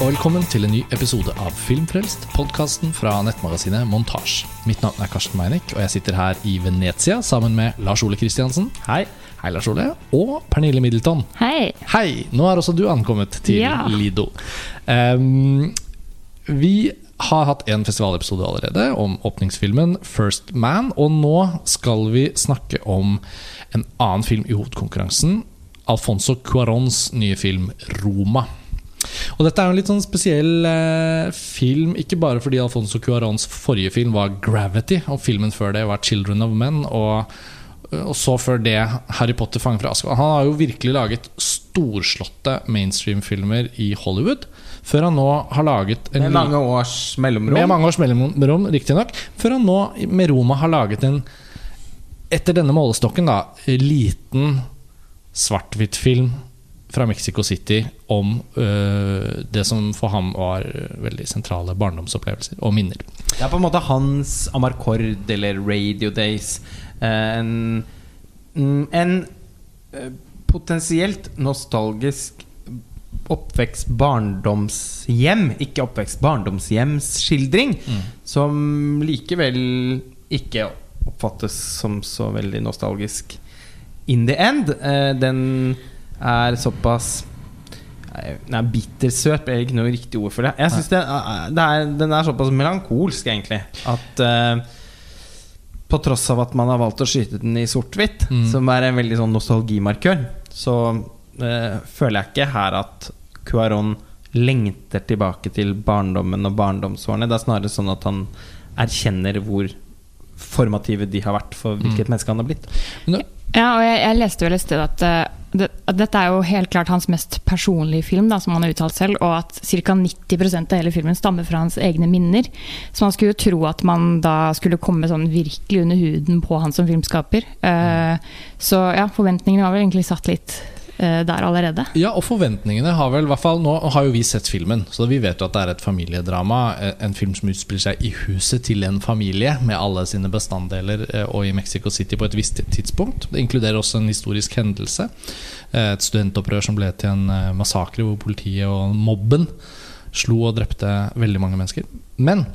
og velkommen til en ny episode av Filmfrelst, podkasten fra nettmagasinet Montasj. Mitt navn er Karsten Meinick, og jeg sitter her i Venezia sammen med Lars Ole Kristiansen. Hei. Hei, Lars Ole. Og Pernille Middleton. Hei. Hei! Nå er også du ankommet til Ja. Lido. Um, vi har hatt en festivalepisode allerede om åpningsfilmen First Man, og nå skal vi snakke om en annen film i hovedkonkurransen. Alfonso Cuarons nye film 'Roma'. Og Dette er jo en litt sånn spesiell eh, film, ikke bare fordi Alfonso Cuarons forrige film var 'Gravity', og filmen før det var 'Children of Men'. og og så før det Harry Potter fanger fra Azkaban. Han har jo virkelig laget storslåtte mainstream-filmer i Hollywood. Før han nå har laget en Med mange års mellomrom. med mange års mellomrom, riktignok. Før han nå med Roma har laget en, etter denne målestokken, da, liten svart-hvitt-film fra Mexico City om øh, det som for ham var veldig sentrale barndomsopplevelser og minner. Det er på en måte hans Amarcord eller Radio Days. Eh, En, mm, en eh, potensielt nostalgisk oppvekst barndomshjem, ikke oppvekst barndomshjemsskildring, som likevel ikke oppfattes som så veldig nostalgisk in the end. Den er såpass Nei, Nei, bittersøt er ikke noe riktig ord for det. Jeg synes det, er- det er, Den er såpass melankolsk, egentlig, at uh, på tross av at man har valgt å skyte den i sort-hvitt, Mm. som er en veldig sånn nostalgimarkør, så uh, føler jeg ikke her at Cuaron lengter tilbake til barndommen og barndomsårene. Det er snarere sånn at han erkjenner hvor formative de har vært for hvilket menneske han har blitt. Men, Ja, og jeg, jeg leste vel et sted at, eh, det, dette er jo helt klart hans mest personlige film, da, som han har uttalt selv, og at ca. 90% av hele filmen stammer fra hans egne minner. Så man skulle jo tro at man da skulle komme sånn virkelig under huden på han som filmskaper. Uh, så ja, forventningene var vel egentlig satt litt der allerede. Ja, og forventningene har vel i hvert fall Nå har jo vi sett filmen, så vi vet jo at det er et familiedrama. eh, En film som utspiller seg i huset til en familie med alle sine bestanddeler, eh, og i Mexico City på et visst tidspunkt. Det inkluderer også en historisk hendelse. Eh, Et studentopprør som ble til en eh, massakre hvor politiet og mobben slo og drepte veldig mange mennesker. Men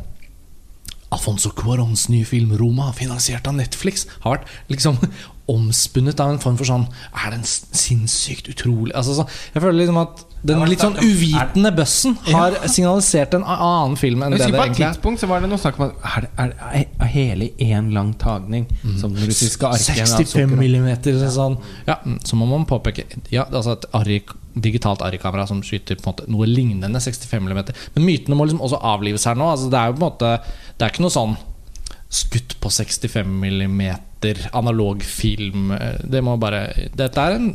Alfonso Cuarons nye film 'Roma', finansiert av Netflix, har vært liksom omspunnet av en form for sånn Er den sinnssykt utrolig altså, så, Jeg føler liksom at den litt sånn uvitende bøssen har signalisert en annen film enn Jeg det husker er. På et egentlig tidspunkt så var det noe snakk om at er det, er er hele én lang tagning som den russiske arken 65 millimeter. Sånn. Ja, mm, så må man påpeke Ja, altså et arri, digitalt Arri-kamera som skyter på en måte noe lignende 65 mm. Men mytene må liksom også avlives her nå. Altså, det er jo på en måte Det er ikke noe sånn skutt på 65 mm, analog film. Det må bare Dette er en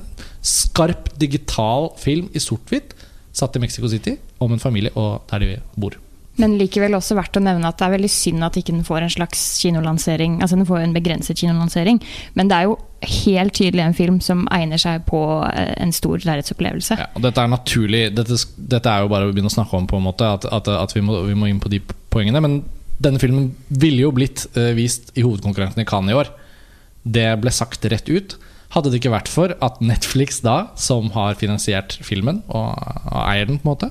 skarp digital film i sort-hvitt satt i Mexico City om en familie og der de bor. Men likevel også verdt å nevne at det er veldig synd at ikke den får en slags kinolansering. Altså den får en begrenset kinolansering, men det er jo helt tydelig en film som egner seg på eh, en stor lerretsopplevelse. Ja, dette er naturlig Dette, dette er jo bare å begynne å snakke om på en måte At, at, at vi, må, vi må inn på de poengene Men denne filmen ville jo blitt uh, vist i hovedkonkurransen i Cannes i år Det ble sagt rett ut Hadde det ikke vært for at Netflix da Som har finansiert filmen Og, og eier den på en måte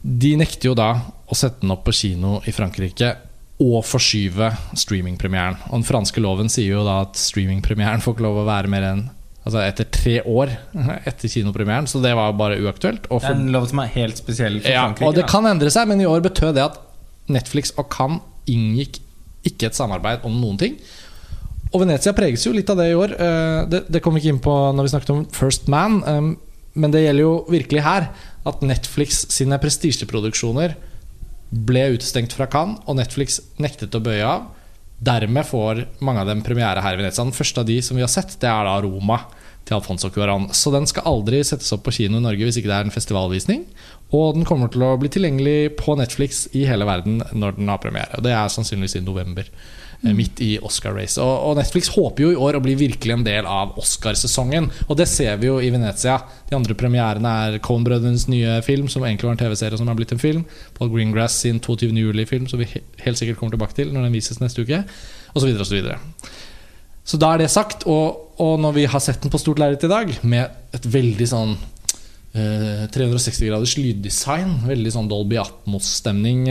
De nekter jo da å sette den opp på kino i Frankrike og forskyve streamingpremieren. Og den franske loven sier jo da at streamingpremieren får ikke lov å være mer enn Altså etter tre år etter kinopremieren, så det var bare uaktuelt. Og Det er en lov som er helt spesiell for ja, Frankrike. og det da. kan endre seg, men i år betød det at Netflix og Cannes inngikk ikke et samarbeid om noen ting. Og Venezia preges jo litt av det i år. Eh, Det, det kom vi ikke inn på når vi snakket om First Man, eh, men det gjelder jo virkelig her at Netflix sine prestisjeproduksjoner ble utestengt fra Cannes, og Netflix nektet å bøye av. Dermed får mange av dem premiere her i Venezia. Den første av de som vi har sett, det er da Roma til Alfonso Cuarón. Så den skal aldri settes opp på kino i Norge hvis ikke det er en festivalvisning. Og den kommer til å bli tilgjengelig på Netflix i hele verden når den har premiere. Og det er sannsynligvis i november. Eh, Midt i Oscar-race. Og, Netflix håper jo i år å bli virkelig en del av Oscarsesongen. Og det ser vi jo i Venezia. De andre premierene er Coen-brødrenes nye film, som egentlig var en TV-serie som er blitt en film. Paul Greengrass sin 22. juli-film, som vi helt sikkert kommer tilbake til når den vises neste uke. Og så videre og så videre. Så da er det sagt, og, og når vi har sett den på stort lerret i dag, med et veldig sånn eh, 360 graders lyddesign. Veldig sånn Dolby Atmos-stemning.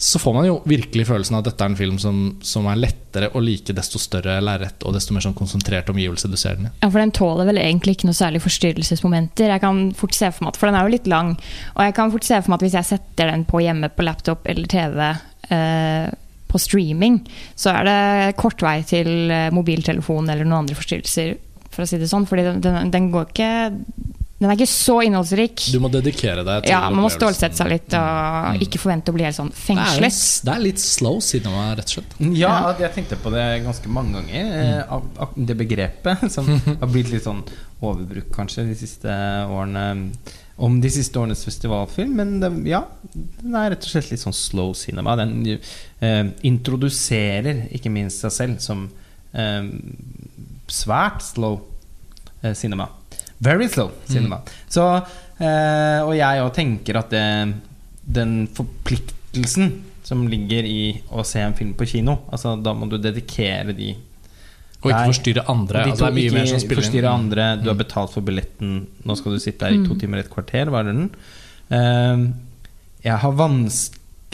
Så får man jo virkelig følelsen av at dette er en film som, som er lettere å like desto større lerret og desto mer sånn konsentrert omgivelse du ser den i. Ja, for Den tåler vel egentlig ikke noe særlig forstyrrelsesmomenter. Jeg kan fort se For meg, at- for den er jo litt lang. Og jeg kan fort se for meg at hvis jeg setter den på hjemme på laptop eller TV eh, på streaming, så er det kort vei til eh, mobiltelefon eller noen andre forstyrrelser, for å si det sånn. Fordi den, den, den går ikke Den er ikke så innholdsrik. Du må dedikere deg til Ja, man må stålsette seg litt og ikke forvente å bli helt sånn Det er, fengslet. det er litt slow cinema, rett og slett. Ja, jeg tenkte på det ganske mange ganger. eh, av- av Det begrepet som har blitt litt sånn overbrukt kanskje de siste årene. Om de siste årenes festivalfilm. Men det, ja, den er rett og slett litt sånn slow cinema. Den eh, introduserer ikke minst seg selv som eh, svært slow eh, cinema. Very slow cinema. Så, eh, og jeg òg tenker at det, den forpliktelsen som ligger i å se en film på kino Altså Da må du dedikere de Og ikke Nei. forstyrre andre. de Altså, det er mye ikke mer som forstyrre inn. andre. Du har betalt for billetten. Nå skal du sitte her i to timer og et kvarter. Hva er det den? Eh, jeg har vans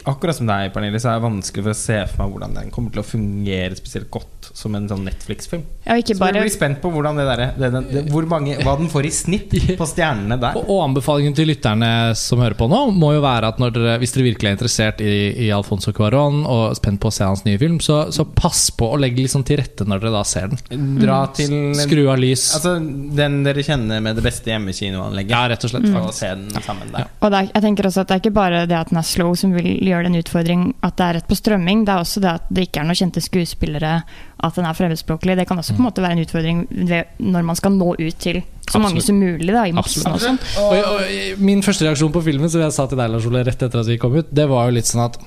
Akkurat som deg, Pernille, så er det vanskelig for å se for meg hvordan den kommer til å fungere spesielt godt som en sånn Netflix-film. Ja, ikke Så bare... vi blir spent på hvordan det der, det, det, det, hvor mange, hva den får i snitt på stjernene der. Og, og anbefalingen til lytterne som hører på nå, må jo være at når dere, hvis dere virkelig er interessert i, i Alfonso Cuarón og spent på å se hans nye film, så, så pass på å legge litt sånn til rette når dere da ser den. Dra til Skru av lys. Altså den dere kjenner med det beste hjemmekinoanlegget. Ja, rett og slett. Og faktisk. se den sammen der. Og det er, jeg tenker også at det er ikke bare det at den er slow som vil gjøre det en utfordring at det er rett på strømming. Det er også det at det ikke er noen kjente skuespillere, at den er fremmedspråklig. Det kan også på en måte være en utfordring ved, når man skal nå ut til så mange Absolutt. som mulig da, i massen. Og sånn. Og, og, min første reaksjon på filmen Som jeg sa til deg Lars Ole rett etter at vi kom ut, det var jo litt sånn at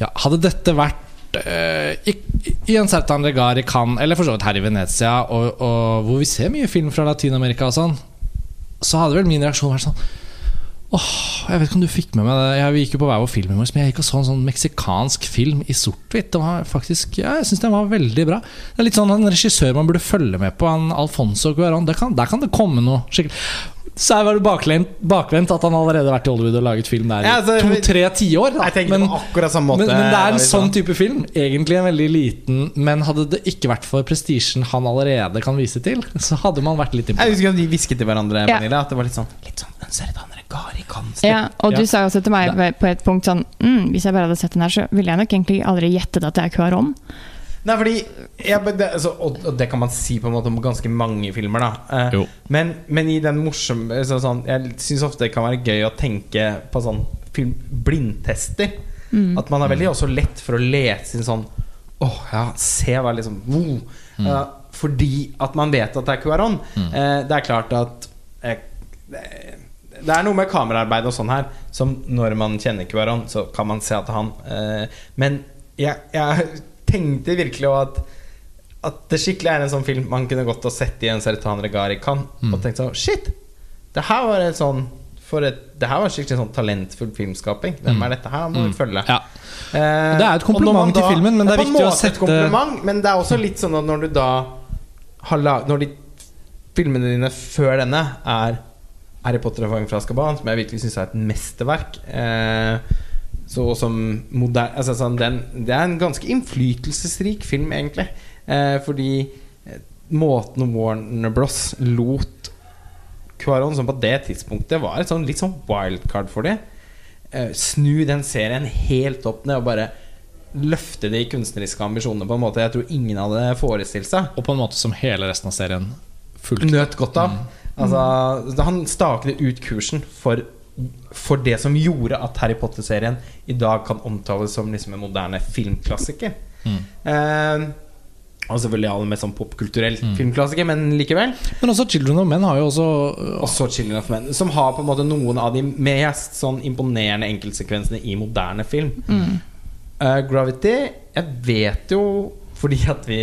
ja, Hadde dette vært eh, i, i en certain Regar i Cannes, eller for så vidt her i Venezia, og, og hvor vi ser mye film fra Latin-Amerika og sånn, så hadde vel min reaksjon vært sånn Åh, jeg vet ikke om du fikk med meg det Jeg Vi gikk jo på hver vår film i morges, men jeg gikk og så en sånn meksikansk film i sort-hvitt. Ja, jeg syns den var veldig bra. Det er litt sånn en regissør man burde følge med på, han Alfonso Cuarón. Der, der kan det komme noe skikkelig Så var det bakvendt, bakvendt at han allerede har vært i Hollywood og laget film der i Ja, altså, to-tre tiår. Men- men, men det er en David, sånn type film. Egentlig en veldig liten Men hadde det ikke vært for prestisjen han allerede kan vise til, så hadde man vært litt Jeg husker at vi hvisket til hverandre, Ja. Pernille, at det var litt sånn Litt sånn. Ja, og du Ja. sa også til meg på- et punkt sånn mm, Hvis jeg bare hadde sett den her, så ville jeg nok egentlig aldri gjettet at det er Cuarón. Nei, fordi jeg, det, altså, og, og det kan man si på en måte om ganske mange filmer, da. Eh, Jo. men, men i den morsomme så, sånn, Jeg syns ofte det kan være gøy å tenke på sånn film blindtester. At man er veldig også lett for å lese inn sånn Åh, ja, se hva liksom wow. Eh, Fordi at man vet at det er Cuarón. Eh, det er klart at eh, det- det er noe med kameraarbeid og sånn her som når man kjenner Cuarón, så kan man se at han eh, Men jeg, jeg tenkte virkelig at At det skikkelig er en sånn film man kunne gått og sett i en Seritan Regar i Cannes. Og tenkt sånn Shit! Det her var en sånn for et, Det her var skikkelig sånn talentfull filmskaping. Hvem er dette her? Må vi følge. Ja. Eh, Det er et kompliment til filmen, men det er på en viktig å sette- Men det er også litt sånn at når du da har lag, Når de filmene dine før denne er Harry Potter og Fangen fra Skaban, som jeg virkelig syns er et mesterverk eh, Så som moder, altså, sånn, den, Det er en ganske innflytelsesrik film, egentlig. Eh, fordi eh, måten Warner Bros. lot Cuaron, som på det tidspunktet var et sånn, litt sånn wildcard for dem. Eh, snu den serien helt opp ned og bare løfte de kunstneriske ambisjonene på en måte jeg tror ingen hadde forestilt seg. Og på en måte som hele resten av serien fulgte. Nøt godt av. Altså, han staket ut kursen for, for det som gjorde at Harry Potter-serien i dag kan omtales som liksom en moderne filmklassiker. Eh, og selvfølgelig aller mest sånn popkulturell filmklassiker, men likevel. Men også Children of Men har jo også Også Children of Men, som har på en måte noen av de mest sånn imponerende enkeltsekvensene i moderne film. Eh, Gravity Jeg vet jo, fordi at vi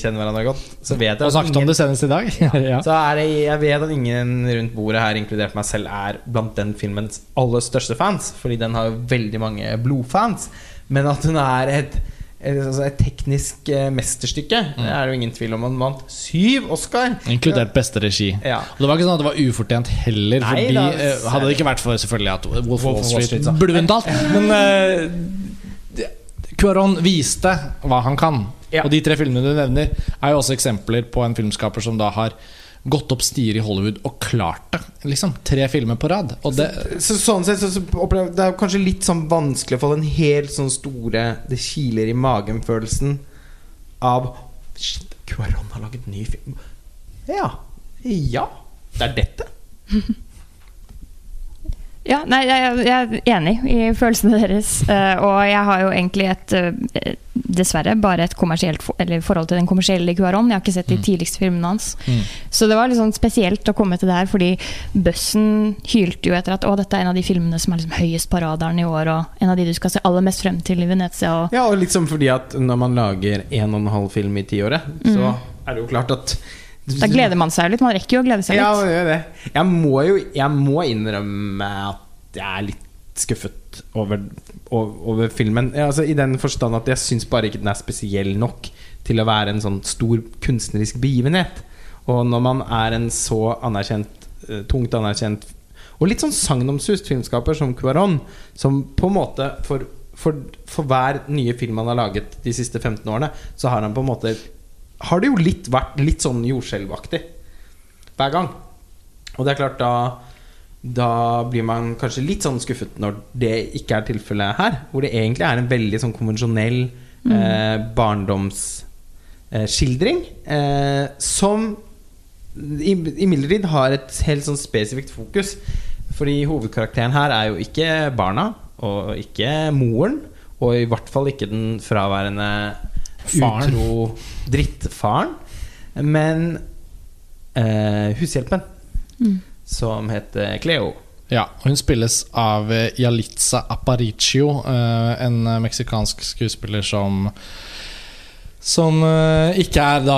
kjenner hverandre godt, så vet jeg Og snakket om det senest i dag. ja. så det, jeg vet at ingen rundt bordet her, inkludert meg selv, er blant den filmens aller største fans. Fordi den har jo veldig mange blodfans. Men at hun er et et, altså et teknisk eh, mesterstykke. Det er det jo ingen tvil om. Han vant syv Oscar. Inkludert beste regi. Ja. Og det var ikke sånn at det var ufortjent heller. Nei, Fordi da, eh, Hadde det ikke vært for selvfølgelig at Wolf Wolf Wall Street, Street, så. burde vunnet alt. Men uh, Cuaron viste hva han kan. Ja. Og de tre filmene du nevner, er jo også eksempler på en filmskaper som da har gått opp stier i Hollywood og klart det. Liksom Tre filmer på rad. Og det, Så, sånn sett så, så opplever Det er kanskje litt sånn vanskelig å få den helt sånn store Det kiler i magen-følelsen av Shit, Cuarón har laget ny film. Ja. Ja. Det er dette. Ja, nei, jeg, jeg er enig i følelsene deres. eh, og jeg har jo egentlig et eh, Dessverre bare et kommersielt forhold til den kommersielle Cuaron. Jeg har ikke sett de tidligste filmene hans. Mm. Så det var litt sånn spesielt å komme til det her, fordi Bøssen hylte jo etter at å, dette er en av de filmene som er liksom høyest på radaren i år, og en av de du skal se aller mest frem til i Venezia. Og, Ja, og sånn fordi at når man lager en og en halv film i tiåret, så er det jo klart at da gleder man seg jo litt. Man rekker jo å glede seg Ja, litt. gjør det. Jeg må jo jeg må innrømme at jeg er litt skuffet over, over, filmen. Altså, I den forstand at jeg syns bare ikke den er spesiell nok til å være en sånn stor kunstnerisk begivenhet. Og når man er en så anerkjent, eh, tungt anerkjent og litt sånn sagnomsust filmskaper som Cuarón, som på en måte for, for, for hver nye film han har laget de siste 15 årene, så har han på en måte Har det jo litt vært litt sånn jordskjelvaktig hver gang. Og det er klart da Da blir man kanskje litt sånn skuffet når det ikke er tilfellet her. Hvor det egentlig er en veldig sånn konvensjonell eh, barndomsskildring. Eh, som i- imidlertid har et helt sånn spesifikt fokus. Fordi hovedkarakteren her er jo ikke barna, og ikke moren. Og i hvert fall ikke den fraværende Faren. utro drittfaren. Men eh, hushjelpen, som heter Cleo. Ja, Hun spilles av Yalitza Aparicio, eh, en meksikansk skuespiller som som eh, ikke er da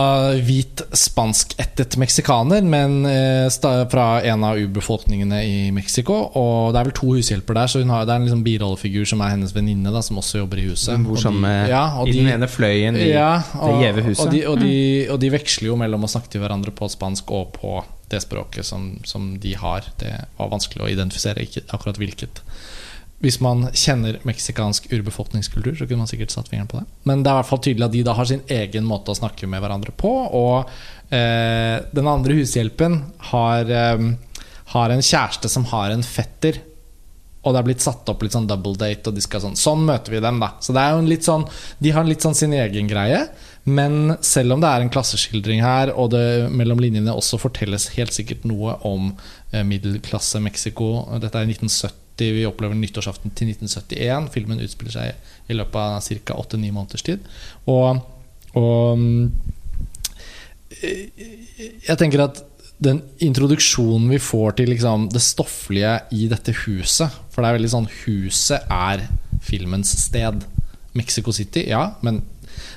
hvit spanskættet meksikaner, men eh, fra en av urbefolkningene i Mexico. Og det er vel to hushjelper der, så har, det er en liksom birollefigur som er hennes venninne, som også jobber i huset. Hun bor sammen de- med ja, i de- den ene fløyen i ja, det gjeve huset. Og de, og, de, og de veksler jo mellom å snakke til hverandre på spansk og på det språket som, som de har. Det var vanskelig å identifisere ikke akkurat hvilket. Hvis man kjenner meksikansk urbefolkningskultur, så kunne man sikkert satt fingeren på det. Men det er i hvert fall tydelig at de da har sin egen måte å snakke med hverandre på. Og eh, den andre hushjelpen har, eh, har en kjæreste som har en fetter og det er blitt satt opp litt sånn double date, og de skal sånn Sånn møter vi dem, da. Så det er jo en litt sånn De har litt sånn sin egen greie. Men selv om det er en klasseskildring her, og det mellom linjene også fortelles helt sikkert noe om eh, middelklasse Mexico Dette er 1970, vi opplever nyttårsaften til 1971. Filmen utspiller seg i løpet av ca. 8-9 måneders tid. Og, og mm, jeg tenker at den introduksjonen vi får til liksom, det stofflige i dette huset For det er veldig sånn Huset er filmens sted. Mexico City, ja, men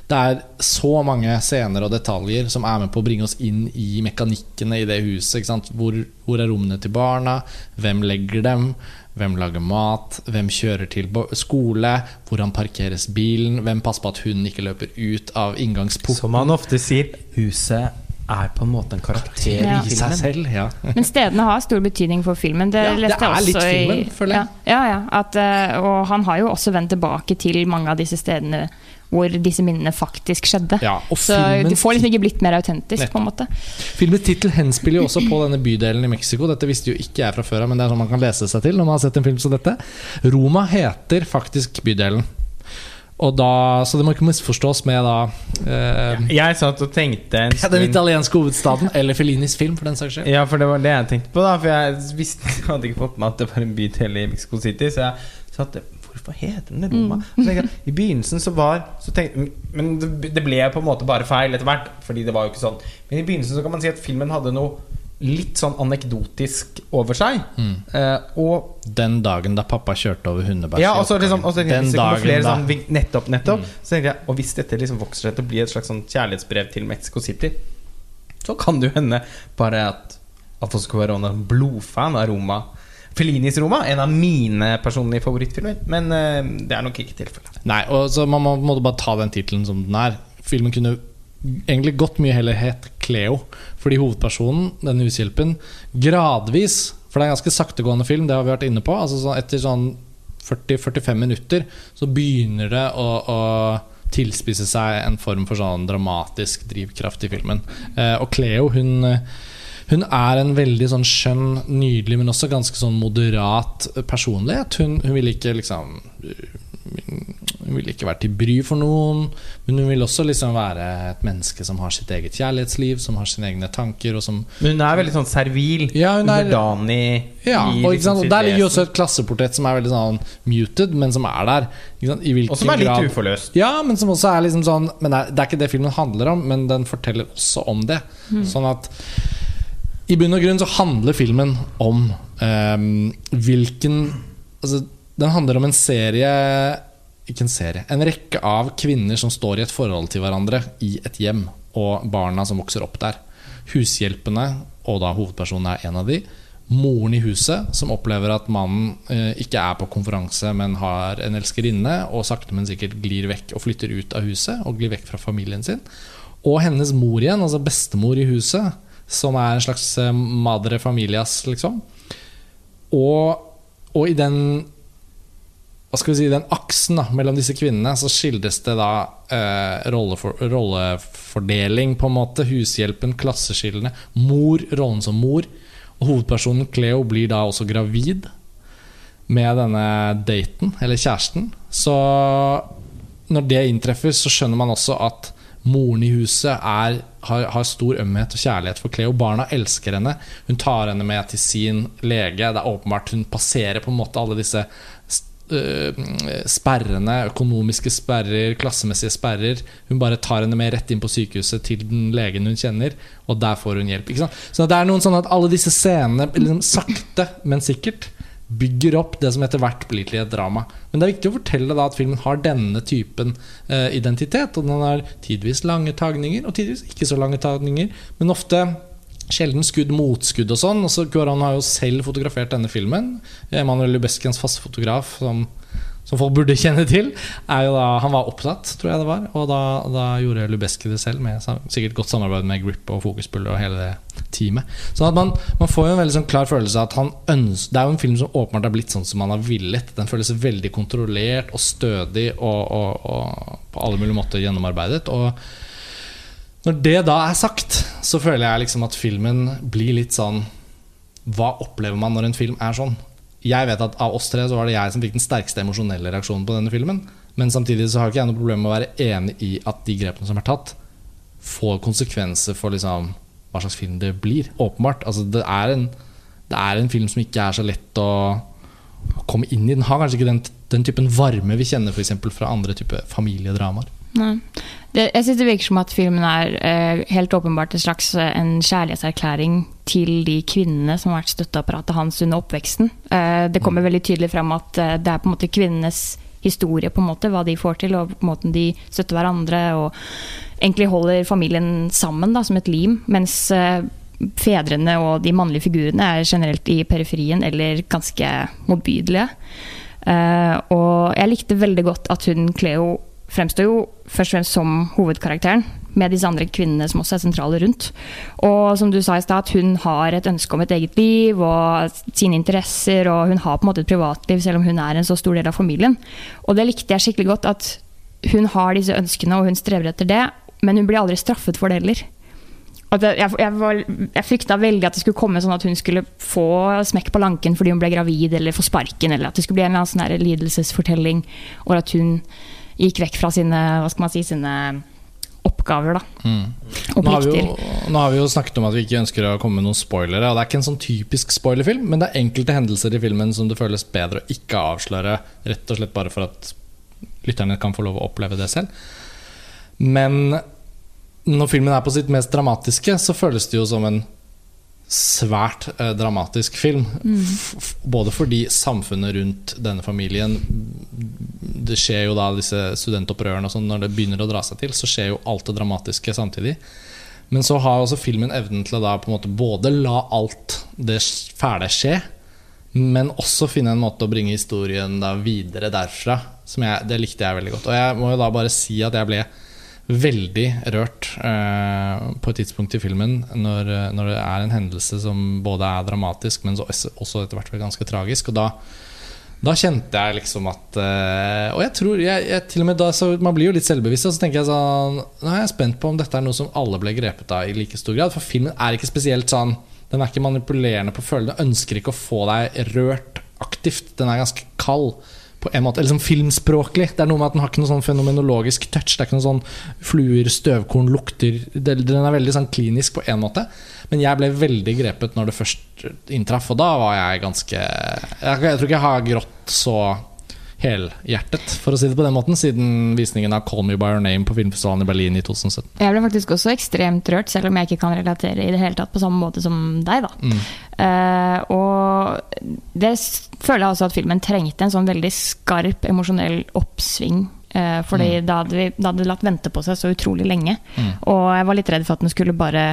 det er så mange scener og detaljer som er med på å bringe oss inn i mekanikkene i det huset. Hvor, hvor er rommene til barna? Hvem legger dem? Hvem lager mat? Hvem kjører til skole? Hvordan parkeres bilen? Hvem passer på at hunden ikke løper ut av inngangsporten? Som man ofte sier, huset er på en måte en karakter Ja. i seg selv, ja. Men stedene har stor betydning for filmen. Det, Ja, det leste jeg er litt filmen, i- føler jeg. Ja, ja, ja at, eh, og han har jo også vendt tilbake til mange av disse stedene hvor disse minnene faktisk skjedde. Ja, og Så filmen, det får liksom ikke blitt mer autentisk, Nettopp. på en måte. Filmens tittel henspiller jo også på denne bydelen i Mexico. Dette visste jo ikke jeg fra før av, men det er sånn man kan lese seg til når man har sett en film som dette. Roma heter faktisk bydelen. Og da, så det må ikke misforstås med da eh, Jeg satt og tenkte en Den italienske hovedstaden, eller Fellinis film, for den saks skyld. Ja, for det var det jeg tenkte på, da. For jeg visste, hadde ikke fått med at det var en bydel i Mexico City. Så jeg satt Hvorfor heter den Roma? Så jeg, I begynnelsen så var så tenkte, Men det det ble på en måte bare feil etter hvert. Fordi det var jo ikke sånn Men i begynnelsen så kan man si at filmen hadde noe litt sånn anekdotisk over seg. Eh, og Den dagen da pappa kjørte over hundebæsj. ja, og så liksom, og så tenkte Den hvis det kommer dagen flere da. sånn Nettopp, Nettopp, nettopp Så tenkte jeg, og hvis dette liksom vokser seg til å bli et slags sånn kjærlighetsbrev til Mexico City Så kan det jo hende bare at Alfonso Cuarón er en blodfan av Roma Fellinis Roma. En av mine personlige favorittfilmer. Men uh, det er nok ikke tilfellet. Nei, og så Man må måte bare ta den tittelen som den er. Filmen kunne egentlig gått mye heller het Cleo. Fordi hovedpersonen, denne hushjelpen, gradvis For det er en ganske saktegående film, det har vi vært inne på. Altså sånn Etter sånn 40-45 minutter så begynner det å, å tilspisse seg en form for sånn dramatisk drivkraft i filmen. Uh, og Cleo, hun hun er en veldig sånn skjønn, nydelig, men også ganske sånn moderat personlighet. Hun, hun vil ikke liksom Hun vil ikke være til bry for noen, men hun vil også liksom være et menneske som har sitt eget kjærlighetsliv, som har sine egne tanker, og som Men hun er veldig sånn servil. Ja, hun er- underdanig. ja, i og, liksom og Der ligger jo også et klasseportrett som er veldig sånn muted, men som er der. Ikke sant? I Og som er litt grad- uforløst. Ja, men som også er liksom sånn Men det er, det er ikke det filmen handler om, men den forteller også om det. Sånn at i bunn og grunn så handler filmen om eh, hvilken Altså, den handler om en serie Ikke en serie. En rekke av kvinner som står i et forhold til hverandre i et hjem, og barna som vokser opp der. Hushjelpene, og da hovedpersonen er en av de. Moren i huset, som opplever at mannen eh, ikke er på konferanse, men har en elskerinne, og sakte, men sikkert glir vekk og flytter ut av huset og glir vekk fra familien sin. Og hennes mor igjen, altså bestemor i huset, som er en slags eh, madre familias, liksom. Og, og i den hva skal vi si, den aksen da, mellom disse kvinnene, så skildres det da eh, rollefor, rollefordeling, på en måte. Hushjelpen, klasseskillene. Mor, rollen som mor. Og hovedpersonen Cleo blir da også gravid med denne daten, eller kjæresten. Så når det inntreffer, så skjønner man også at moren i huset er, har, har stor ømhet og kjærlighet for Cleo. Barna elsker henne. Hun tar henne med til sin lege. Det er åpenbart Hun passerer på en måte alle disse øh, sperrene, økonomiske sperrer, klassemessige sperrer. Hun bare tar henne med rett inn på sykehuset til den legen hun kjenner, og der får hun hjelp. Så det er noen sånn at alle disse scenene liksom, sakte, men sikkert bygger opp det som etter hvert blir til et drama. Men det er viktig å fortelle da at filmen har denne typen eh, identitet. Og den har tidvis lange tagninger, og tidvis ikke så lange tagninger. Men ofte sjelden skudd motskudd og sånn. Og så Cuarón har jo selv fotografert denne filmen. Emanuel Lubeskens faste fotograf, som, som folk burde kjenne til, er jo da Han var opptatt, tror jeg det var, og da, da gjorde Lubeski det selv, med sikkert godt samarbeid med Grip og Fokuspuller og hele det teamet. Sånn at man, man får jo en veldig sånn klar følelse av at han ønsker Det er jo en film som åpenbart har blitt sånn som han har villet. Den føles veldig kontrollert og stødig og, og, og på alle mulige måter gjennomarbeidet. Og når det da er sagt, så føler jeg liksom at filmen blir litt sånn Hva opplever man når en film er sånn? Jeg vet at Av oss tre så var det jeg som fikk den sterkeste emosjonelle reaksjonen på denne filmen. Men samtidig så har ikke jeg noe problem med å være enig i at de grepene som er tatt, får konsekvenser for liksom hva slags film det blir. Åpenbart. Altså, det, er en, det er en film som ikke er så lett å komme inn i. Den har kanskje ikke den, den typen varme vi kjenner for fra andre type familiedramaer. Det, jeg synes det virker som at filmen er eh, helt åpenbart en slags eh, en kjærlighetserklæring til de kvinnene som har vært støtteapparatet hans under oppveksten. Eh, det kommer veldig tydelig fram at eh, det er på en måte kvinnenes historie, på en måte, hva de får til, og på måten de støtter hverandre. og egentlig holder familien sammen da, som et lim, mens eh, fedrene og de mannlige figurene er generelt i periferien eller ganske motbydelige. Eh, og jeg likte veldig godt at hun Cleo fremstår jo først og fremst som hovedkarakteren, med disse andre kvinnene som også er sentrale rundt. Og som du sa i stad, hun har et ønske om et eget liv og sine interesser, og hun har på en måte et privatliv, selv om hun er en så stor del av familien. Og det likte jeg skikkelig godt, at hun har disse ønskene, og hun strever etter det, men hun blir aldri straffet for det heller. Jeg, jeg, jeg frykta veldig at det skulle komme sånn at hun skulle få smekk på lanken fordi hun ble gravid, eller få sparken, eller at det skulle bli en eller annen sånn lidelsesfortelling, og at hun gikk vekk fra sine, hva skal man si, sine oppgaver da, og Nå har, jo, nå har vi jo snakket om at vi ikke ønsker å komme med noen spoilere. Og Det er ikke en sånn typisk spoilerfilm, men det er enkelte hendelser i filmen som det føles bedre å ikke avsløre. Rett og slett bare for at lytterne kan få lov å oppleve det selv. Men når filmen er på sitt mest dramatiske, så føles det jo som en svært eh, dramatisk film. Mm. både fordi samfunnet rundt denne familien Det skjer jo da disse studentopprørene og sånn Når det begynner å dra seg til, så skjer jo alt det dramatiske samtidig. Men så har også filmen evnen til å da på en måte både la alt det fæle skje, Men også finne en måte å bringe historien da videre derfra. Som jeg, det likte jeg veldig godt. Og jeg må jo da bare si at jeg ble veldig rørt eh, på et tidspunkt i filmen når, eh, når det er en hendelse som både er dramatisk, men også etter hvert ganske tragisk. Og da, da kjente jeg liksom at eh, Og jeg tror jeg, jeg, til og med da Man blir jo litt selvbevisst, og så tenker jeg sånn Nå er jeg spent på om dette er noe som alle ble grepet av i like stor grad. For filmen er ikke spesielt sånn Den er ikke manipulerende på følelsene. Ønsker ikke å få deg rørt aktivt. Den er ganske kald på en måte, eller sånn filmspråklig. Det er noe med at Den har ikke noe sånn fenomenologisk touch. Det er ikke noe sånn fluer, støvkorn, lukter Den er veldig sånn klinisk på en måte. Men jeg ble veldig grepet når det først inntraff, og da var jeg ganske jeg tror ikke jeg har grått så helhjertet, for å si det på den måten, siden visningen av 'Call Me By Your Name' på filmfestivalen i Berlin i 2017. Jeg ble faktisk også ekstremt rørt, selv om jeg ikke kan relatere i det hele tatt på samme måte som deg. da. Mm. Uh, og det føler jeg også at filmen trengte en sånn veldig skarp emosjonell oppsving. Uh, mm. da hadde, vi, da hadde det latt vente på seg så utrolig lenge. Og jeg var litt redd for at den skulle bare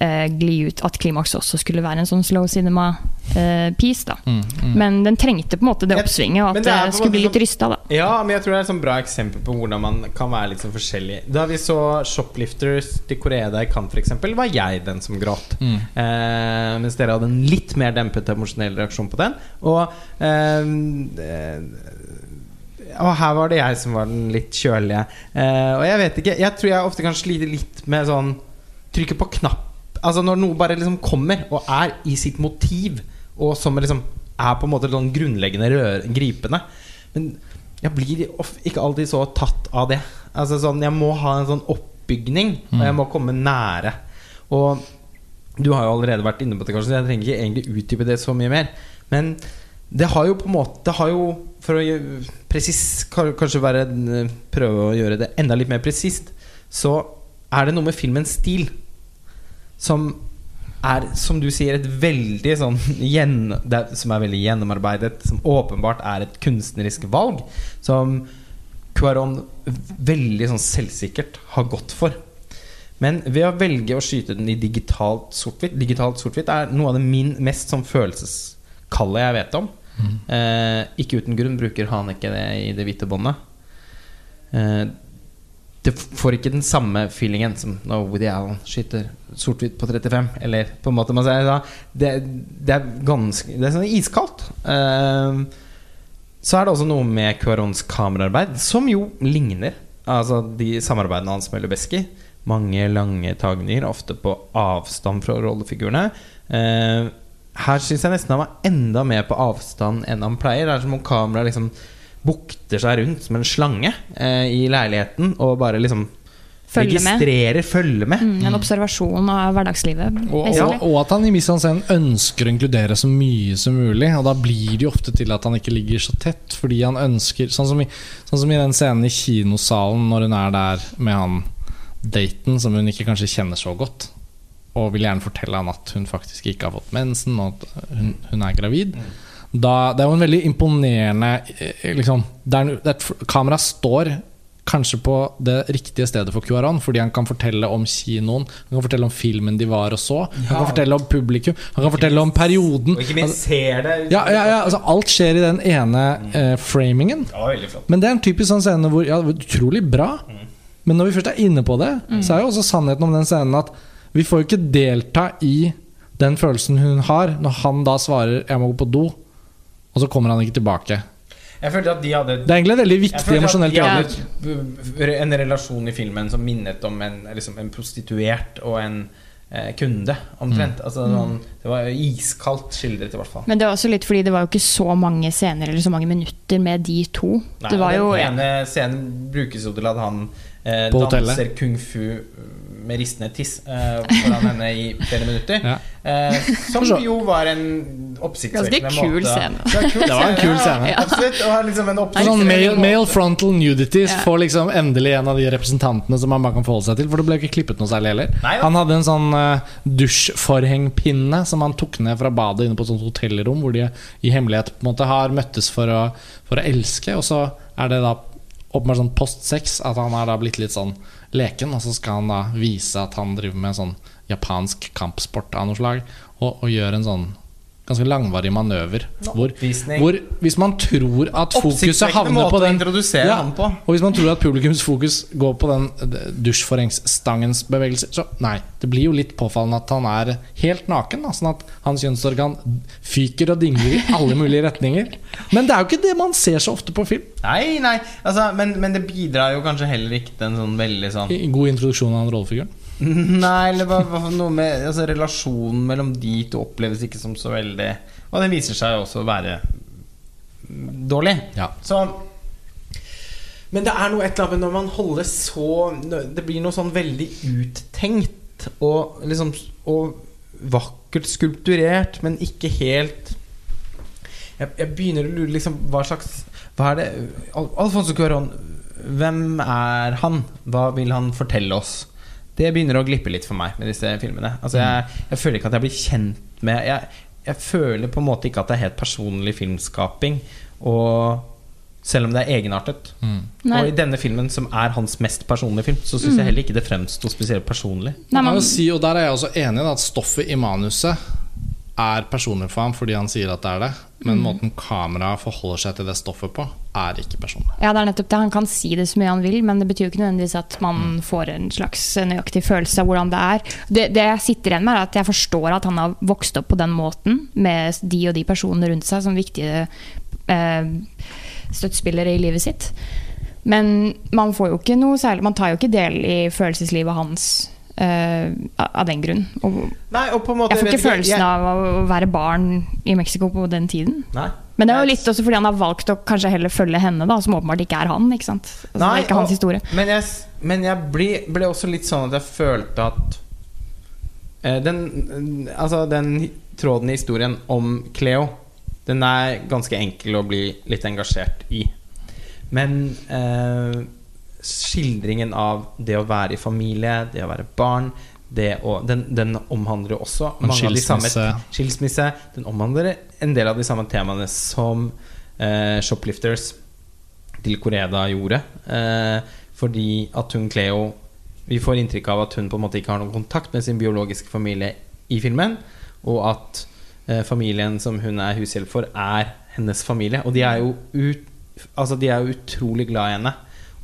eh, gli ut, at klimaks også skulle være en sånn slow cinema-piece. da. Mm, mm. Men den trengte på en måte det oppsvinget, og at det en skulle bli litt rysta. da. Ja, men jeg tror det er et sånn bra eksempel på hvordan man kan være litt sånn forskjellig. Da vi så 'Shoplifters' til Korea i Cannes, f.eks., var jeg den som gråt. Mm. Eh, mens dere hadde en litt mer dempet emosjonell reaksjon på den. Og, eh, eh, og her var det jeg som var den litt kjølige. Eh, og jeg vet ikke Jeg tror jeg ofte kan slite litt med sånn Trykke på knapp Altså når noe bare liksom kommer og er i sitt motiv, og som liksom er på en måte sånn grunnleggende rør, gripende. Men jeg blir ikke alltid så tatt av det. Altså sånn Jeg må ha en sånn oppbygning, og jeg må komme nære. Og du har jo allerede vært inne på det, kanskje, så jeg trenger ikke egentlig utdype det så mye mer. Men det har jo på en måte Det har jo, for å presis, kanskje være, prøve å gjøre det enda litt mer presist, så er det noe med filmens stil som er, som du sier, et veldig sånn gjen, er- Som er veldig gjennomarbeidet, som åpenbart er et kunstnerisk valg, som Cuaron veldig sånn selvsikkert har gått for. Men ved å velge å skyte den i digitalt sort-hvitt Digitalt sort-hvitt er noe av det min mest sånn følelseskalde jeg vet om. Eh, ikke uten grunn bruker Haneke det i det hvite båndet. Eh, det får ikke den samme feelingen som når Woody Allen skyter sort-hvitt på 35. Eller på en måte man sier da, det, det er ganske Det er sånn iskaldt. Eh, så er det også noe med Cuarons kameraarbeid som jo ligner. Altså de samarbeidene hans med Lubeski. Mange lange tagninger, ofte på avstand fra rollefigurene. Eh, her syns jeg nesten han var enda mer på avstand enn han pleier. Det er som om kameraet liksom bukter seg rundt som en slange eh, i leiligheten og bare liksom Følge registrerer, følger med. Mm, en observasjon av hverdagslivet. Og, og, og at han i mise en scène ønsker å inkludere så mye som mulig. Og da blir det jo ofte til at han ikke ligger så tett, fordi han ønsker Sånn som i, sånn som i den scenen i kinosalen når hun er der med han daten som hun ikke kanskje kjenner så godt. Og vil gjerne fortelle han at hun faktisk ikke har fått mensen, og at hun, hun er gravid. Da, det er jo en veldig imponerende eh, liksom, der, der, er, Kameraet står kanskje på det riktige stedet for Cuaron, fordi han kan fortelle om kinoen, han kan fortelle om filmen de var og så, han kan fortelle om publikum, han kan fortelle om perioden. Og ikke minst ser det Ja, ja, ja, altså Alt skjer i den ene eh, framingen. Det veldig flott. Men det er en typisk sånn scene hvor Ja, utrolig bra. Men når vi først er inne på det, så er jo også sannheten om den scenen at vi får jo ikke delta i den følelsen hun har, når han da svarer 'jeg må gå på do', og så kommer han ikke tilbake. Jeg følte at de hadde Det er egentlig en veldig viktig emosjonell dialog. en relasjon i filmen som minnet om en, liksom en prostituert og en eh, kunde, omtrent. Mm. Altså, sånn, det var iskaldt skildret, i hvert fall. Men det var også litt fordi det var jo ikke så mange scener eller så mange minutter med de to. Nei, det var jo Den ene scenen brukes jo til at han eh, danser kung fu med ristende tiss uh, foran henne i flere minutter. Ja. Uh, som jo var en oppsiktsvekkende Ganske kul scene. Det var, en kul Det var en kul scene. Ja, absolutt. Liksom en Sånn male, male frontal nudities Ja. får liksom endelig en av de representantene som man bare kan forholde seg til. For det ble ikke klippet noe særlig heller. Nei. Han hadde en sånn uh, dusjforhengpinne som han tok ned fra badet inne på et sånt hotellrom, hvor de i hemmelighet på en måte har møttes for å, for å elske. Og så er det da åpenbart sånn post sex at han er da blitt litt sånn leken, og så skal han da vise at han driver med sånn japansk kampsport av noe slag, og, og gjør en sånn ganske langvarig manøver. Hvor, hvor hvis man tror at fokuset havner på den ja, på. Og hvis man tror at publikums fokus går på den eh, dusjforhengsstangens bevegelser, så nei. Det blir jo litt påfallende at han er helt naken. Da, sånn at hans kjønnsorgan fyker og dingler i alle mulige retninger. Men det er jo ikke det man ser så ofte på film. Nei, nei, altså, men, men det bidrar jo kanskje heller ikke til en sånn veldig sånn God introduksjon av den rollefiguren. Nei, eller hva, hva, noe med altså, Relasjonen mellom de to oppleves ikke som så veldig Og det viser seg også å være dårlig. Ja. Så Men det er noe et eller annet når man holder så Det blir noe sånn veldig uttenkt og liksom Og vakkert skulpturert, men ikke helt jeg, jeg begynner å lure liksom Hva slags Hva er det Al Alfonso Cuarón, hvem er han? Hva vil han fortelle oss? Det begynner å glippe litt for meg med disse filmene. Altså jeg, jeg føler ikke at jeg blir kjent med jeg, jeg føler på en måte ikke at det er helt personlig filmskaping. Og selv om det er egenartet. Mm. Og i denne filmen, som er hans mest personlige film, så syns jeg heller ikke det fremsto spesielt personlig. Nei, Man si, og der er jeg også enig i at stoffet i manuset er personlig for ham fordi han sier at det er det. Men måten kameraet forholder seg til det stoffet på, er ikke personlig. ja, det er nettopp det. Han kan si det så mye han vil, men det betyr jo ikke nødvendigvis at man får en slags nøyaktig følelse av hvordan det er. Det, det jeg sitter igjen med, er at jeg forstår at han har vokst opp på den måten, med de og de personene rundt seg som viktige eh, støttespillere i livet sitt. Men man får jo ikke noe særlig Man tar jo ikke del i følelseslivet hans eh, av den grunn. Og Nei, måte jeg får ikke ikke følelsen jeg- av å være barn i Mexico på den tiden. Nei. Men det er jo litt også fordi han har valgt å kanskje heller følge henne, da, som åpenbart ikke er han. ikke sant? Altså, er ikke hans og- historie. Men jeg, men jeg ble, ble også litt sånn at jeg følte at eh, den, altså den tråden i historien om Cleo, den er ganske enkel å bli litt engasjert i. Men eh, skildringen av det å være i familie, det å være barn det å, den, den omhandler jo også mange av de samme skilsmisse. skilsmisse. Den omhandler en del av de samme temaene som eh, Shoplifters til Koreda gjorde. Eh, fordi at hun Cleo Vi får inntrykk av at hun på en måte ikke har noen kontakt med sin biologiske familie i filmen, og at eh, familien som hun er hushjelp for, er hennes familie. Og de er jo ut, altså de er jo utrolig glad i henne.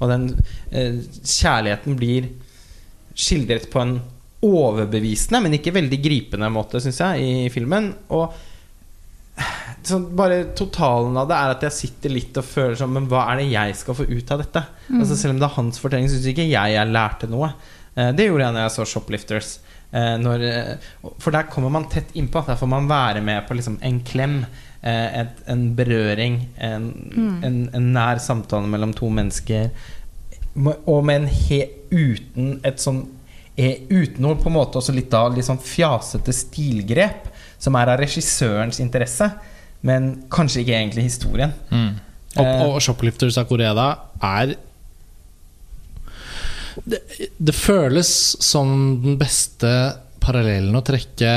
Og den eh, kjærligheten blir skildret på en overbevisende, men ikke veldig gripende måte, syns jeg, i filmen. Og så bare totalen av det er at jeg sitter litt og føler sånn Men hva er det jeg skal få ut av dette? Altså Selv om det er hans fortelling, syns ikke jeg jeg lærte noe. Eh, det gjorde jeg når jeg så Shoplifters. Eh, når, eh, for der kommer man tett innpå. Der får man være med på liksom en klem. Eh, Et, en berøring. En, en, en nær samtale mellom to mennesker. Og med en he, uten et sånn Uten noe på en måte også litt da litt sånn fjasete stilgrep, som er av regissørens interesse, men kanskje ikke egentlig historien. Og, Eh. og Shoplifters av Koreda er det, det føles som den beste parallellen å trekke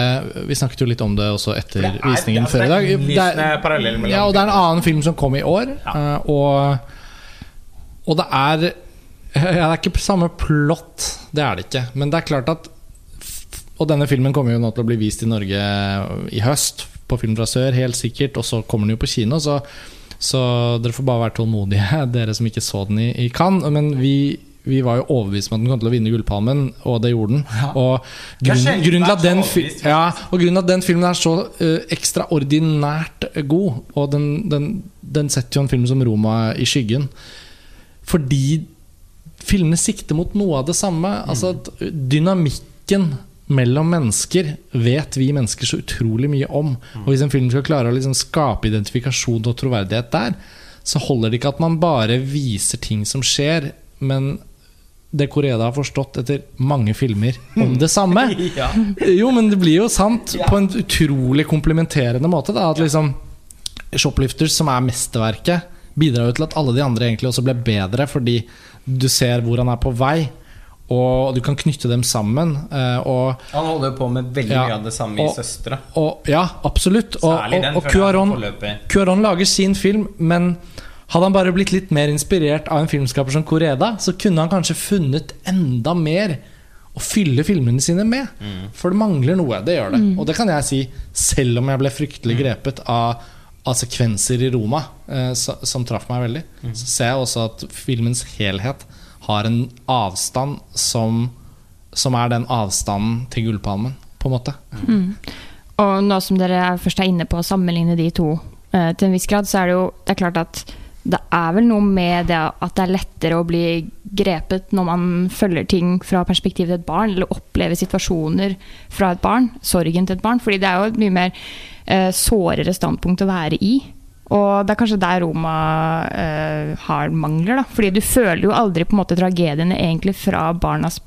Vi snakket jo litt om det også etter Det er- visningen altså, før i det er dag. ja, og det er en annen film som kom i år, Ja. og, og det er ja, Det er ikke samme plott, det er det ikke. Men det er klart at Og denne filmen kommer jo nå til å bli vist i Norge i høst, på Film fra sør, helt sikkert. Og så kommer den jo på kino, så, så dere får bare være tålmodige, dere som ikke så den i, i Cannes. Men vi, vi var jo overbevist om at den kom til å vinne Gullpalmen, og det gjorde den. Og er grunnen, grunnen, til at den, ja, og grunnen til at den filmen er så uh, ekstraordinært god, og den, den, den setter jo en film som Roma i skyggen, fordi filmene sikter mot noe av det samme. Altså at Dynamikken mellom mennesker vet vi mennesker så utrolig mye om. Og Hvis en film skal klare å liksom skape identifikasjon og troverdighet der, så holder det ikke at man bare viser ting som skjer, men det Koreda har forstått etter mange filmer om det samme. Ja. Jo, men det blir jo sant på en utrolig komplementerende måte. Da, at liksom Shoplifters, som er mesterverket, bidrar jo til at alle de andre egentlig også ble bedre, fordi du ser hvor han er på vei, og du kan knytte dem sammen. eh, Og, Han holder jo på med veldig Ja. mye av det samme i Og- 'Søstre'. og ja, absolutt. Og, Særlig og, den og Cuaron. Cuaron lager sin film, men hadde han bare blitt litt mer inspirert av en filmskaper som Koreda, så kunne han kanskje funnet enda mer å fylle filmene sine med. For det mangler noe. Det gjør det. Og det kan jeg si, selv om jeg ble fryktelig grepet av, av sekvenser i Roma, eh, som, som traff meg veldig. Så ser jeg også at filmens helhet har en avstand som, som er den avstanden til Gullpalmen, på en måte. Og nå som dere først er inne på å sammenligne de to eh, til en viss grad, så er det jo det er klart at det er vel noe med det at det er lettere å bli grepet når man følger ting fra perspektivet til et barn, eller opplever situasjoner fra et barn, sorgen til et barn. Fordi det er jo et mye mer eh, sårere standpunkt å være i. Og det er kanskje der Roma eh, har mangler, da. Fordi du føler jo aldri på en måte tragediene egentlig fra barnas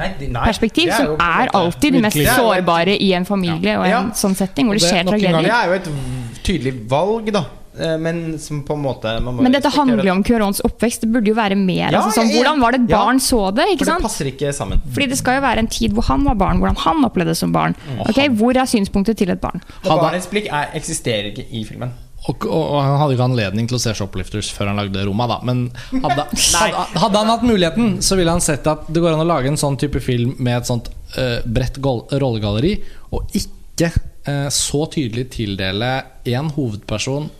Nei, nei, perspektiv, er som er måte- alltid de mest sårbare i en familie og en Ja. sånn setting, hvor det det- skjer tragedier. Det er jo et tydelig valg, da. Eh, Men som på en måte man må Men dette handler jo om Cuarons oppvekst. Det burde jo være mer. Ja, altså, sånn, hvordan var det et ja. barn så det? For ikke det sant? passer ikke sammen. Fordi det skal jo være en tid hvor han var barn, hvordan han opplevde det som barn. Ok, Hvor er synspunktet til et barn? Og Hadde- barnets blikk er, eksisterer ikke i filmen. Og, og, og han hadde ikke anledning til å se Shoplifters før han lagde Roma, da. Men hadde, hadde, hadde han hatt muligheten, så ville han sett at det går an å lage en sånn type film med et sånt uh, bredt rollegalleri, og ikke uh, så tydelig tildele én hovedperson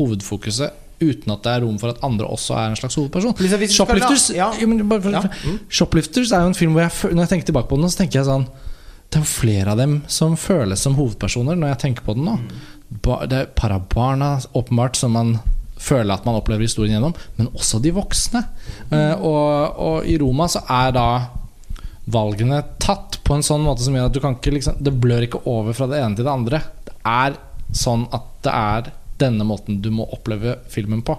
hovedfokuset. Uten at det er rom for at andre også er en slags hovedperson. Shoplifters, ja. Bare for, Ja, mm. Shoplifters er jo en film hvor jeg, når jeg tenker tilbake på den, så tenker jeg sånn Det er jo flere av dem som føles som hovedpersoner når jeg tenker på den nå. Ba, det er parabarna, åpenbart, som man føler at man opplever historien gjennom, men også de voksne. Eh, og, og i Roma så er da valgene tatt på en sånn måte som gjør at du kan ikke liksom Det blør ikke over fra det ene til det andre. Det er sånn at det er denne måten du må oppleve filmen på.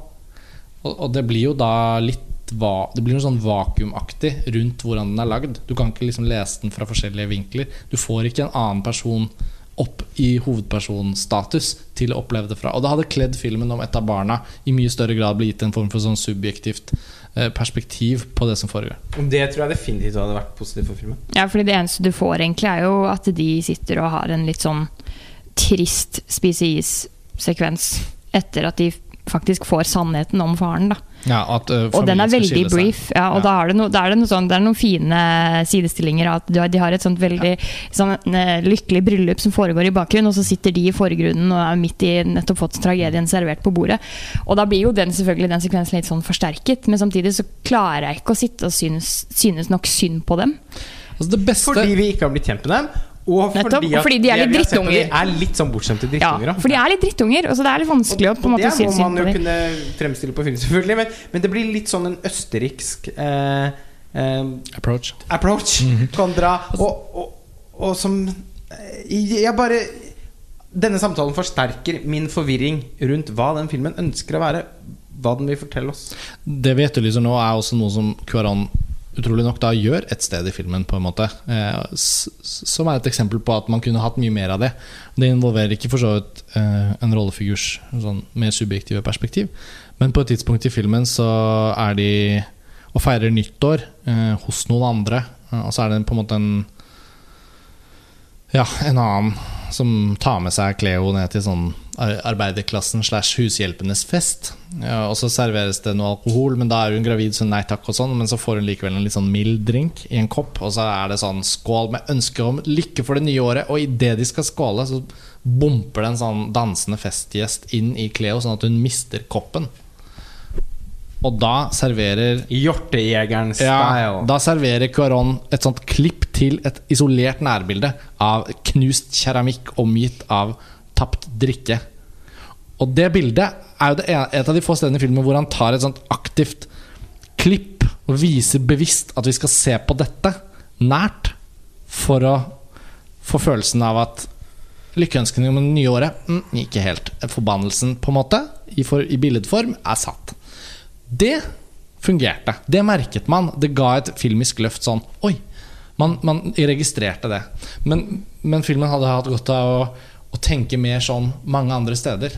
Og, og det blir jo da litt va Det blir noe sånn vakuumaktig rundt hvordan den er lagd. Du kan ikke liksom lese den fra forskjellige vinkler. Du får ikke en annen person opp i hovedpersonstatus til å oppleve det fra. Og det hadde kledd filmen om et av barna i mye større grad ble gitt en form for sånn subjektivt eh, perspektiv på det som foregår. Og Det tror jeg definitivt hadde vært positivt for filmen. Ja, fordi det eneste du får, egentlig, er jo at de sitter og har en litt sånn trist spise-is-sekvens etter at de faktisk får sannheten om faren, da. Ja, at, uh, Og den er veldig brief. Ja, og Ja. da er det, no, da er det, noe sånn, det er noen fine sidestillinger. At de har- et sånt veldig sånn, eh, lykkelig bryllup som foregår i bakgrunnen, og så sitter de i forgrunnen og er midt i nettopp fått tragedien servert på bordet. Og da blir jo den selvfølgelig den sekvensen litt sånn forsterket, men samtidig så klarer jeg ikke å sitte og synes, synes nok synd på dem. Altså det beste Fordi vi ikke har blitt kjent med dem. Og fordi, Nettopp, og fordi de er litt drittunger. De er litt sånn bortskjemte drittunger. Ja, for de er litt drittunger, og så det er litt vanskelig å på en Og måte det si må man jo de. kunne fremstille på film, selvfølgelig. Men, men det blir litt sånn en østerriksk eh, eh, approach. approach kontra og, og, og som eh, Jeg bare Denne samtalen forsterker min forvirring rundt hva den filmen ønsker å være. Hva den vil fortelle oss. Det vi etterlyser nå, er også noe som Cuaron utrolig nok da gjør et sted i filmen, på en måte. Eh, som er et eksempel på at man kunne hatt mye mer av det. Det involverer ikke for så vidt eh, en rollefigurs sånn, mer subjektive perspektiv, men på et tidspunkt i filmen så er de og feirer nyttår eh, hos noen andre, eh, og så er det på en måte en ja, en annen som tar med seg Cleo ned til sånn arbeiderklassen slash hushjelpenes fest. Ja, og så serveres det noe alkohol, men da er hun gravid, så nei takk og sånn. Men så får hun likevel en litt sånn mild drink i en kopp, og så er det sånn skål med ønske om lykke for det nye året. Og idet de skal skåle, så bomper det en sånn dansende festgjest inn i Cleo, sånn at hun mister koppen. Og da serverer Hjortejegeren ja, da serverer Cuaron et sånt klipp til et isolert nærbilde av knust keramikk omgitt av tapt drikke. Og det bildet er jo ene, et av de få stedene i filmen hvor han tar et sånt aktivt klipp og viser bevisst at vi skal se på dette nært for å få følelsen av at lykkeønskene om det nye året mm, ikke helt. Forbannelsen, på en måte, i, for, i billedform, er satt. Det fungerte. Det merket man. Det ga et filmisk løft sånn Oi! Man, man registrerte det. Men, men filmen hadde hatt godt av å, å tenke mer sånn mange andre steder.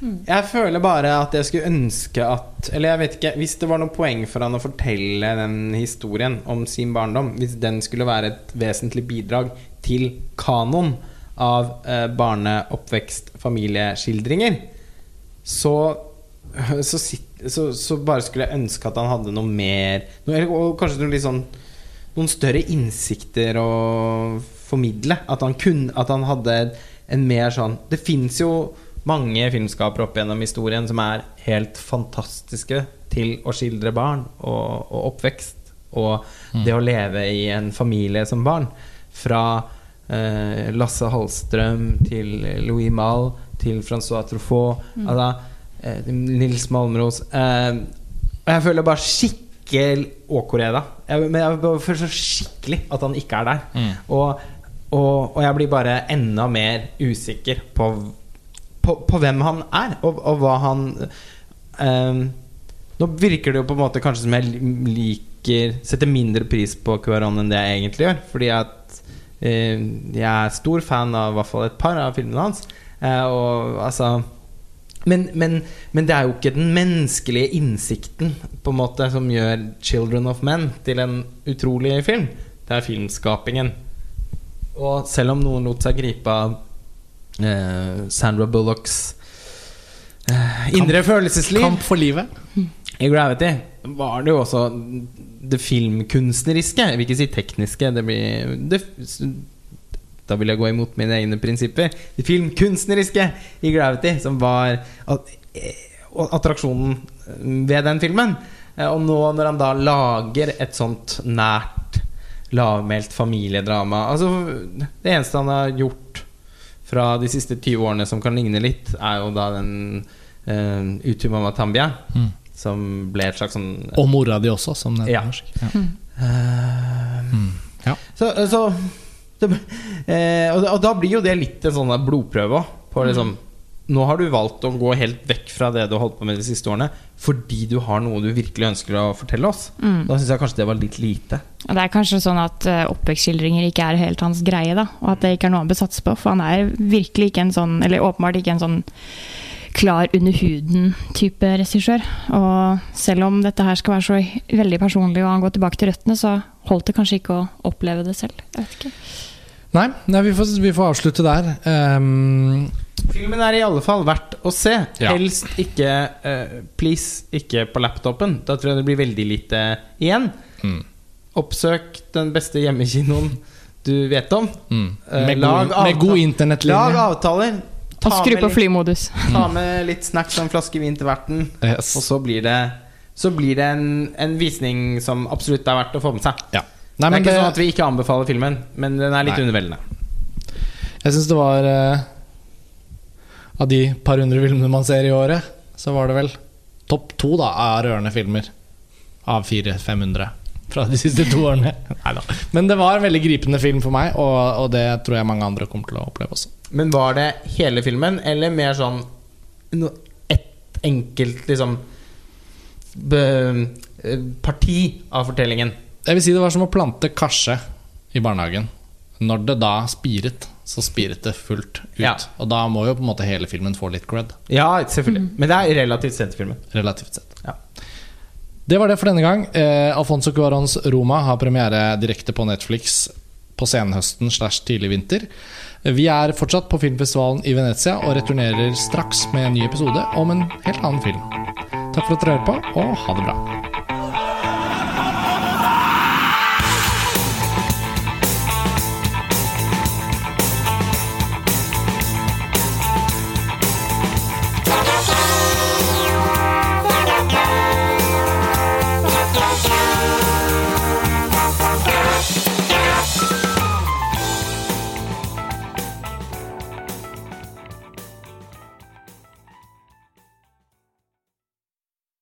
Jeg føler bare at jeg skulle ønske at Eller jeg vet ikke Hvis det var noe poeng for han å fortelle den historien om sin barndom, hvis den skulle være et vesentlig bidrag til kanon av eh, barneoppvekst, familieskildringer, så så, så så bare skulle jeg ønske at han hadde noe mer noe, Og kanskje noe litt sånn noen større innsikter å formidle. At han, kunne, at han hadde en mer sånn Det fins jo mange filmskapere opp gjennom historien som er helt fantastiske til å skildre barn og, og oppvekst. Og det å leve i en familie som barn. Fra eh, Lasse Hallstrøm til Louis Malle til Francois Truffaut. Altså, eh, Nils Malmros. Eh, og jeg føler bare skikkelig Åkoreda. Jeg, men jeg føler så skikkelig at han ikke er der. Mm. Og, og, og jeg blir bare enda mer usikker på, på, på hvem han er, og, og hva han eh, Nå virker det jo på en måte kanskje som jeg liker Setter mindre pris på Cuaron enn det jeg egentlig gjør. Fordi at eh, jeg er stor fan av i hvert fall et par av filmene hans. Eh, og altså men, men, men det er jo ikke den menneskelige innsikten på en måte som gjør 'Children of Men' til en utrolig film. Det er filmskapingen. Og selv om noen lot seg gripe av eh, Sandra Bullocks eh, indre følelsesliv Kamp for livet. i Gravity, var det jo også det filmkunstneriske. Jeg vil ikke si tekniske. Det blir det, Da vil jeg gå imot mine egne prinsipper. Det filmkunstneriske i Gravity, som var at, eh, attraksjonen ved den filmen. Eh, Og nå når han da lager et sånt nært, lavmælt familiedrama Altså, det eneste han har gjort fra de siste 20 årene som kan ligne litt, er jo da den uh, Utumama Tambia, Mm. som ble et slags sånn Og mora di også, som det heter Ja. norsk. Ja. Eh, Mm. Ja. Så, så det, uh, og, og da blir jo det litt en sånn blodprøve òg. På liksom Nå har du valgt å gå helt vekk fra det du har holdt på med de siste årene, fordi du har noe du virkelig ønsker å fortelle oss. Mm. Da syns jeg kanskje det var litt lite. Og det er kanskje sånn at uh, oppvekstskildringer ikke er helt hans greie, da. Og at det ikke er noe han bør satse på. For han er virkelig ikke en sånn, eller åpenbart ikke en sånn klar under huden-type regissør. Og selv om dette her skal være så veldig personlig og han går tilbake til røttene, så holdt det kanskje ikke å oppleve det selv. Jeg vet ikke. Nei, nei vi, får, vi får avslutte der. Ehm, Filmen er i alle fall verdt å se. Ja. Helst ikke uh, Please, ikke på laptopen. Da tror jeg det blir veldig lite igjen. mm, Oppsøk den beste hjemmekinoen du vet om. mm. Eh, Med, lag god, med god internettlinje. Lag avtaler. Og skru på litt- flymodus. Ta med litt snacks og en flaske vin til verten. Yes. Og så blir det Så blir det en, en visning som absolutt er verdt å få med seg. Ja. Nei, det er men ikke det, sånn at vi ikke anbefaler filmen, men den er litt Nei. underveldende. jeg syns det var eh, Av de par hundre filmene man ser i året, så var det vel topp to da av rørende filmer. Av 400-500 fra de siste to årene. Men det var en veldig gripende film for meg, og, og det tror jeg mange andre kommer til å oppleve også. Men var det hele filmen, eller mer sånn no, et enkelt liksom be, eh, parti av fortellingen? Jeg vil si det var som å plante karse i barnehagen. Når det da spiret, så spiret det fullt ut. Ja. Og da må jo på en måte hele filmen få litt cred, Ja, selvfølgelig. Men det er relativt sent i filmen. relativt sett. Ja. Det var det for denne gang. Eh, Alfonso Cuarons Roma har premiere direkte på Netflix på senhøsten slash tidlig vinter. Vi er fortsatt på filmfestivalen i Venezia og returnerer straks med en ny episode om en helt annen film. Takk for at dere hører på, og ha det bra.